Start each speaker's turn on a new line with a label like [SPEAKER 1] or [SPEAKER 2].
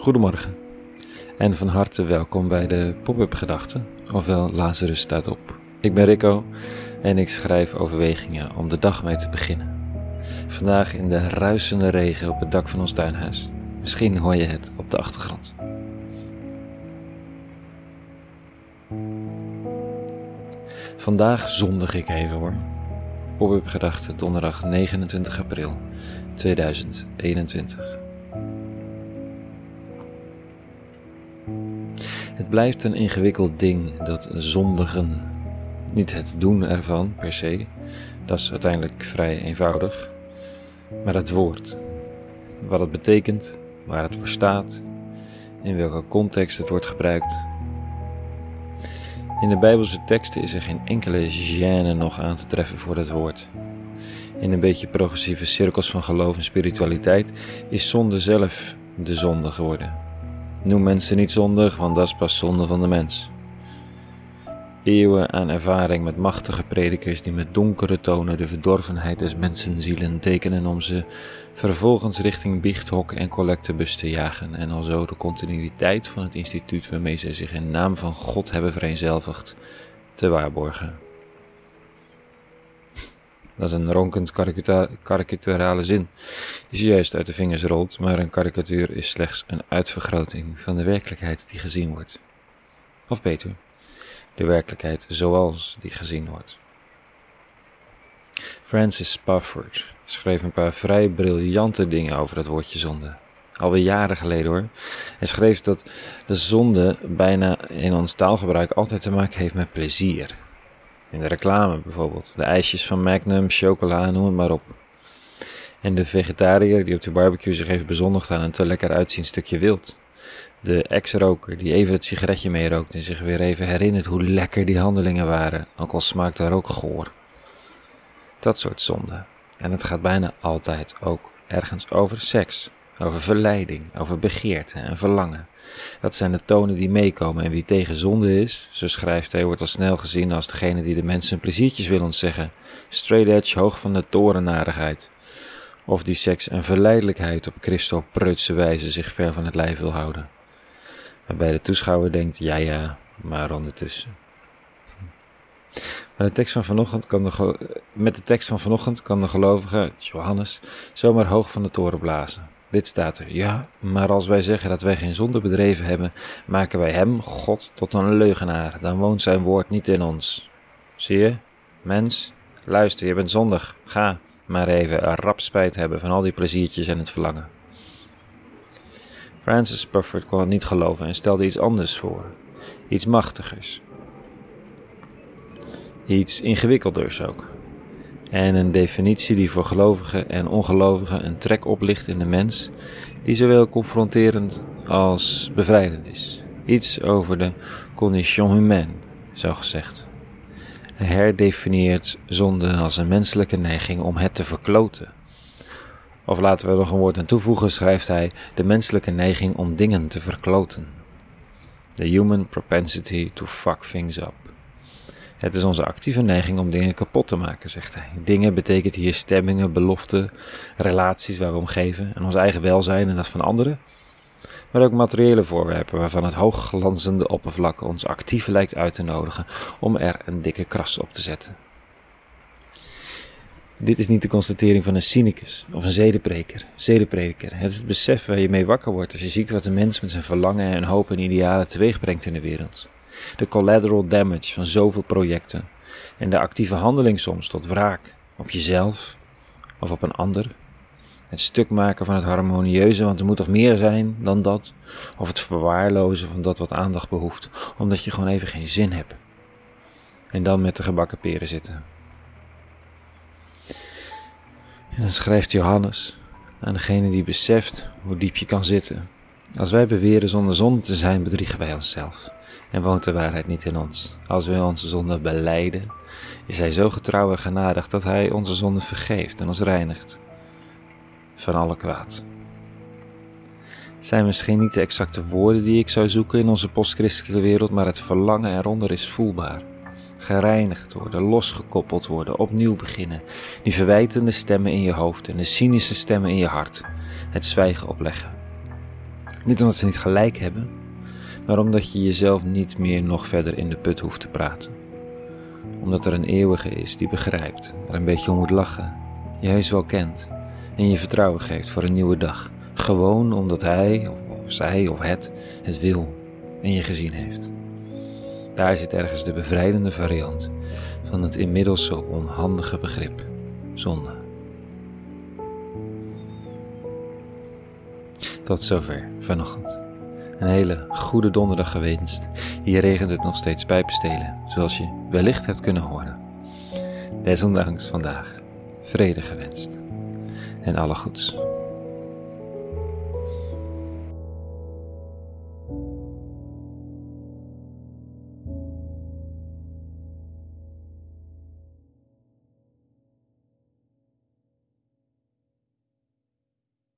[SPEAKER 1] Goedemorgen en van harte welkom bij de Pop-up Gedachten, ofwel Lazarus staat op. Ik ben Rico en ik schrijf overwegingen om de dag mee te beginnen. Vandaag in de ruisende regen op het dak van ons tuinhuis. Misschien hoor je het op de achtergrond. Vandaag zondig ik even hoor. Pop-up Gedachten donderdag 29 april 2021. Het blijft een ingewikkeld ding, dat zondigen. Niet het doen ervan per se, dat is uiteindelijk vrij eenvoudig, maar het woord. Wat het betekent, waar het voor staat, in welke context het wordt gebruikt. In de Bijbelse teksten is er geen enkele gêne nog aan te treffen voor het woord. In een beetje progressieve cirkels van geloof en spiritualiteit is zonde zelf de zonde geworden. Noem mensen niet zondig, want dat is pas zonde van de mens. Eeuwen aan ervaring met machtige predikers die met donkere tonen de verdorvenheid des mensenzielen tekenen om ze vervolgens richting biechthok en collectebus te jagen en alzo de continuïteit van het instituut waarmee zij zich in naam van God hebben vereenzelvigd te waarborgen. Dat is een ronkend karikaturale zin die zojuist uit de vingers rolt, maar een karikatuur is slechts een uitvergroting van de werkelijkheid die gezien wordt. Of beter, de werkelijkheid zoals die gezien wordt. Francis Spafford schreef een paar vrij briljante dingen over dat woordje zonde. Alweer jaren geleden hoor. Hij schreef dat de zonde bijna in ons taalgebruik altijd te maken heeft met plezier. In de reclame bijvoorbeeld. De ijsjes van Magnum, chocola, noem het maar op. En de vegetariër die op de barbecue zich heeft bezondigd aan een te lekker uitziend stukje wild. De ex-roker die even het sigaretje meerookt en zich weer even herinnert hoe lekker die handelingen waren, ook al smaakt daar ook goor. Dat soort zonde. En het gaat bijna altijd ook ergens over seks over verleiding, over begeerte en verlangen. Dat zijn de tonen die meekomen en wie tegen zonde is, zo schrijft hij, wordt al snel gezien als degene die de mensen pleziertjes wil ontzeggen, straight edge hoog van de torennarigheid. Of die seks en verleidelijkheid op Christo-preutse wijze zich ver van het lijf wil houden. Waarbij de toeschouwer denkt, ja ja, maar ondertussen. Maar de tekst van vanochtend kan met de tekst van vanochtend kan de gelovige, Johannes, zomaar hoog van de toren blazen. Dit staat er. Ja, maar als wij zeggen dat wij geen zonde bedreven hebben, maken wij hem, God, tot een leugenaar. Dan woont zijn woord niet in ons. Zie je? Mens, luister, je bent zondig. Ga maar even een rap spijt hebben van al die pleziertjes en het verlangen. Francis Spufford kon het niet geloven en stelde iets anders voor. Iets machtigers. Iets ingewikkelders ook en een definitie die voor gelovigen en ongelovigen een trek oplicht in de mens, die zowel confronterend als bevrijdend is. Iets over de condition humaine, zo gezegd. Hij herdefinieert zonde als een menselijke neiging om het te verkloten. Of laten we er nog een woord aan toevoegen, schrijft hij de menselijke neiging om dingen te verkloten. The human propensity to fuck things up. Het is onze actieve neiging om dingen kapot te maken, zegt hij. Dingen betekent hier stemmingen, beloften, relaties waar we om geven en ons eigen welzijn en dat van anderen. Maar ook materiële voorwerpen waarvan het hoogglanzende oppervlak ons actief lijkt uit te nodigen om er een dikke kras op te zetten. Dit is niet de constatering van een cynicus of een zedepreker, zedeprediker. Het is het besef waar je mee wakker wordt als je ziet wat een mens met zijn verlangen en hoop en idealen teweeg brengt in de wereld de collateral damage van zoveel projecten en de actieve handeling soms tot wraak op jezelf of op een ander. Het stuk maken van het harmonieuze, want er moet toch meer zijn dan dat, of het verwaarlozen van dat wat aandacht behoeft, omdat je gewoon even geen zin hebt. En dan met de gebakken peren zitten. En dan schrijft Johannes aan degene die beseft hoe diep je kan zitten. Als wij beweren zonder zonde te zijn, bedriegen wij onszelf en woont de waarheid niet in ons. Als we onze zonde beleiden, is Hij zo getrouw en genadig dat Hij onze zonde vergeeft en ons reinigt van alle kwaad. Het zijn misschien niet de exacte woorden die ik zou zoeken in onze postchristelijke wereld, maar het verlangen eronder is voelbaar. Gereinigd worden, losgekoppeld worden, opnieuw beginnen. Die verwijtende stemmen in je hoofd en de cynische stemmen in je hart. Het zwijgen opleggen Niet omdat ze niet gelijk hebben, maar omdat je jezelf niet meer nog verder in de put hoeft te praten. Omdat er een eeuwige is die begrijpt, er een beetje om moet lachen, je heus wel kent en je vertrouwen geeft voor een nieuwe dag. Gewoon omdat hij of zij of het het wil en je gezien heeft. Daar zit ergens de bevrijdende variant van het inmiddels zo onhandige begrip zonde. Tot zover vanochtend. Een hele goede donderdag gewenst. Hier regent het nog steeds pijpenstelen, zoals je wellicht hebt kunnen horen. Desondanks vandaag vrede gewenst. En alle goeds.